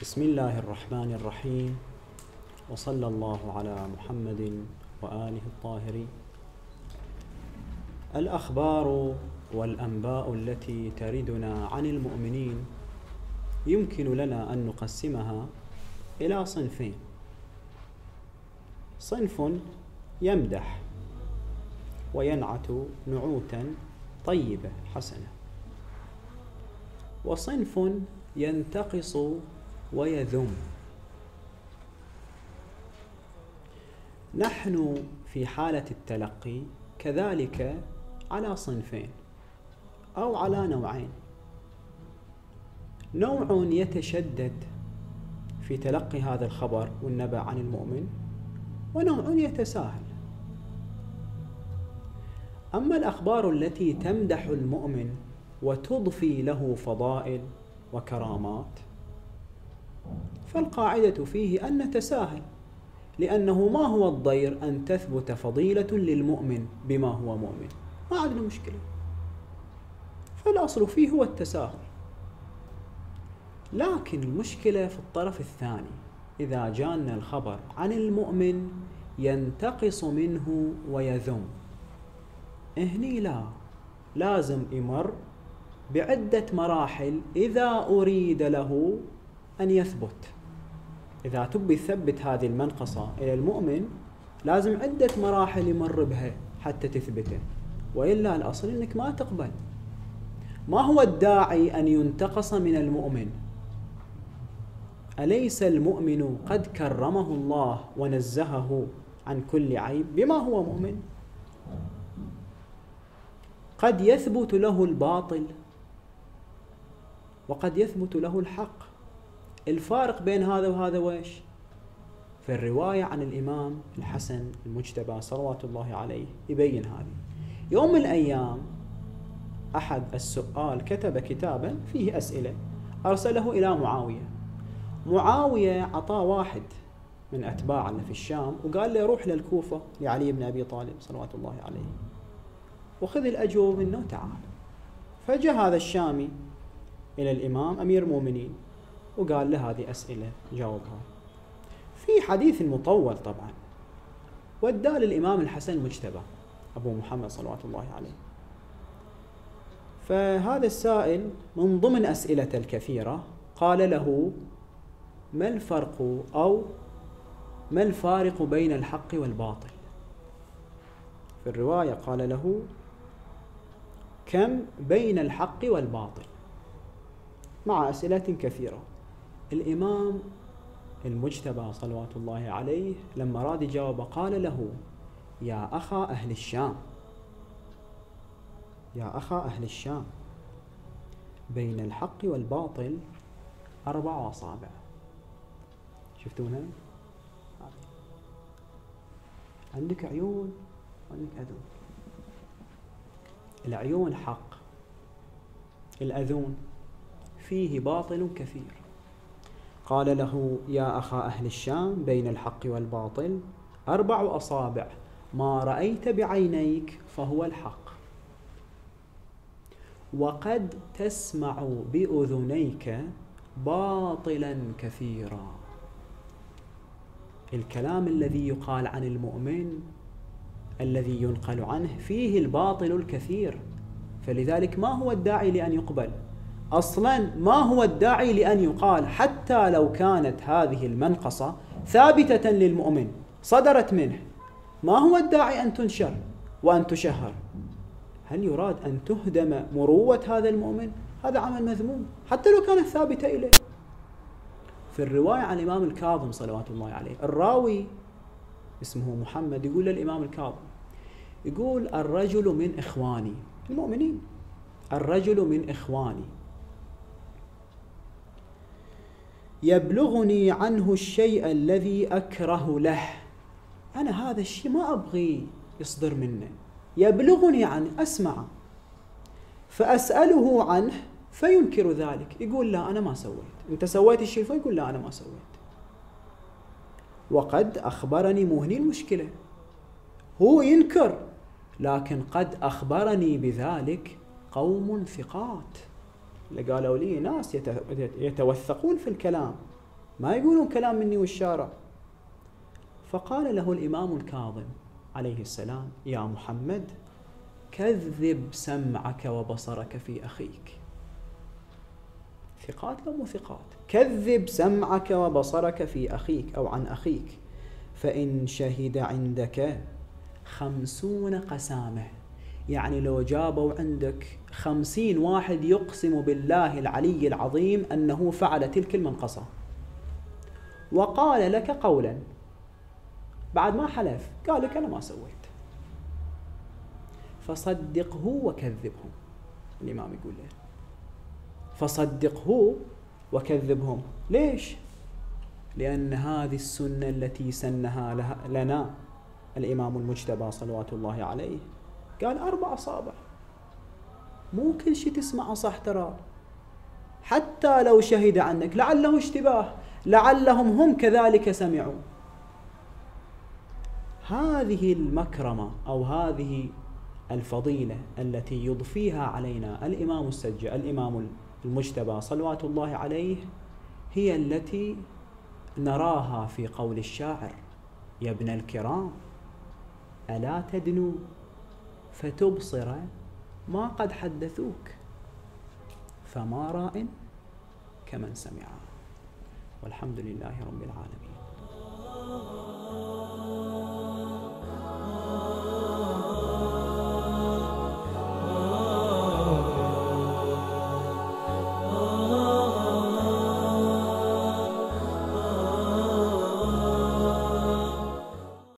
بسم الله الرحمن الرحيم. وصلى الله على محمد وآله الطاهرين الأخبار والأنباء التي تردنا عن المؤمنين يمكن لنا أن نقسمها إلى صنفين. صنف يمدح وينعت نعوتا طيبة حسنة. وصنف ينتقص ويذم. نحن في حالة التلقي كذلك على صنفين أو على نوعين. نوع يتشدد في تلقي هذا الخبر والنبأ عن المؤمن ونوع يتساهل. أما الأخبار التي تمدح المؤمن وتضفي له فضائل وكرامات فالقاعدة فيه أن نتساهل لأنه ما هو الضير أن تثبت فضيلة للمؤمن بما هو مؤمن. ما عندنا مشكلة فالأصل فيه هو التساهل. لكن المشكلة في الطرف الثاني إذا جانا الخبر عن المؤمن ينتقص منه ويذم. هني لا لازم يمر بعدة مراحل إذا أريد له أن يثبت. إذا تبي تثبت هذه المنقصة إلى المؤمن لازم عدة مراحل يمر بها حتى تثبته. وإلا الأصل أنك ما تقبل. ما هو الداعي أن ينتقص من المؤمن؟ أليس المؤمن قد كرمه الله ونزهه عن كل عيب بما هو مؤمن؟ قد يثبت له الباطل وقد يثبت له الحق. الفارق بين هذا وهذا ويش في الرواية عن الإمام الحسن المجتبى صلوات الله عليه يبين هذه. يوم من الأيام أحد السؤال كتب كتابا فيه أسئلة أرسله إلى معاوية. معاوية عطاه واحد من أتباع اللي في الشام وقال له روح للكوفة لعلي بن أبي طالب صلوات الله عليه. وخذ الأجوبة منه وتعال. فجاء هذا الشامي إلى الإمام أمير المؤمنين. وقال له هذه أسئلة جاوبها. في حديث مطول طبعا وداه للإمام الحسن المجتبى أبو محمد صلوات الله عليه. فهذا السائل من ضمن أسئلته الكثيرة قال له ما الفرق أو ما الفارق بين الحق والباطل؟ في الرواية قال له كم بين الحق والباطل؟ مع أسئلة كثيرة. الإمام المجتبى صلوات الله عليه لما راد يجاوب قال له يا أخا أهل الشام. يا أخا أهل الشام. بين الحق والباطل أربع أصابع. شفتونها؟ عندك عيون وعندك أذون العيون حق الأذون فيه باطل كثير. قال له يا أخا أهل الشام بين الحق والباطل أربع أصابع ما رأيت بعينيك فهو الحق. وقد تسمع بأذنيك باطلا كثيرا. الكلام الذي يقال عن المؤمن الذي ينقل عنه فيه الباطل الكثير فلذلك ما هو الداعي لأن يقبل؟ أصلا ما هو الداعي لأن يقال حتى لو كانت هذه المنقصة ثابتة للمؤمن صدرت منه. ما هو الداعي أن تنشر وأن تشهر؟ هل يراد أن تهدم مروة هذا المؤمن؟ هذا عمل مذموم حتى لو كانت ثابتة إليه. في الرواية عن الإمام الكاظم صلوات الله عليه الراوي اسمه محمد يقول للإمام الكاظم يقول الرجل من إخواني المؤمنين الرجل من إخواني. يبلغني عنه الشيء الذي أكره له. أنا هذا الشيء ما أبغي يصدر منه يبلغني عنه أسمعه فأسأله عنه فينكر ذلك. يقول لا أنا ما سويت. أنت سويت الشيء فيقول لا أنا ما سويت. وقد أخبرني مو هني المشكلة. هو ينكر لكن قد أخبرني بذلك قوم ثقات. قالوا لي ناس يتوثقون في الكلام ما يقولون كلام مني والشارع. فقال له الإمام الكاظم عليه السلام يا محمد كذب سمعك وبصرك في أخيك. ثقات لو مو ثقات. كذب سمعك وبصرك في أخيك أو عن أخيك فإن شهد عندك خمسون قسامة. يعني لو جابوا عندك خمسين واحد يقسم بالله العلي العظيم أنه فعل تلك المنقصة. وقال لك قولا. بعد ما حلف قال لك أنا ما سويت. فصدقه وكذبه الإمام يقول له فصدقه وكذبهم. ليش؟ لأن هذه السنة التي سنها لنا الإمام المجتبى صلوات الله عليه. قال أربع أصابع. مو كل شيء تسمعه صح ترى. حتى لو شهد عنك لعله اشتباه لعلهم هم كذلك سمعوا. هذه المكرمة أو هذه الفضيلة التي يضفيها علينا الإمام السجى الإمام المجتبى صلوات الله عليه هي التي نراها في قول الشاعر يا ابن الكرام ألا تدنو؟ فتبصر ما قد حدثوك فما راء كمن سمع. والحمد لله رب العالمين.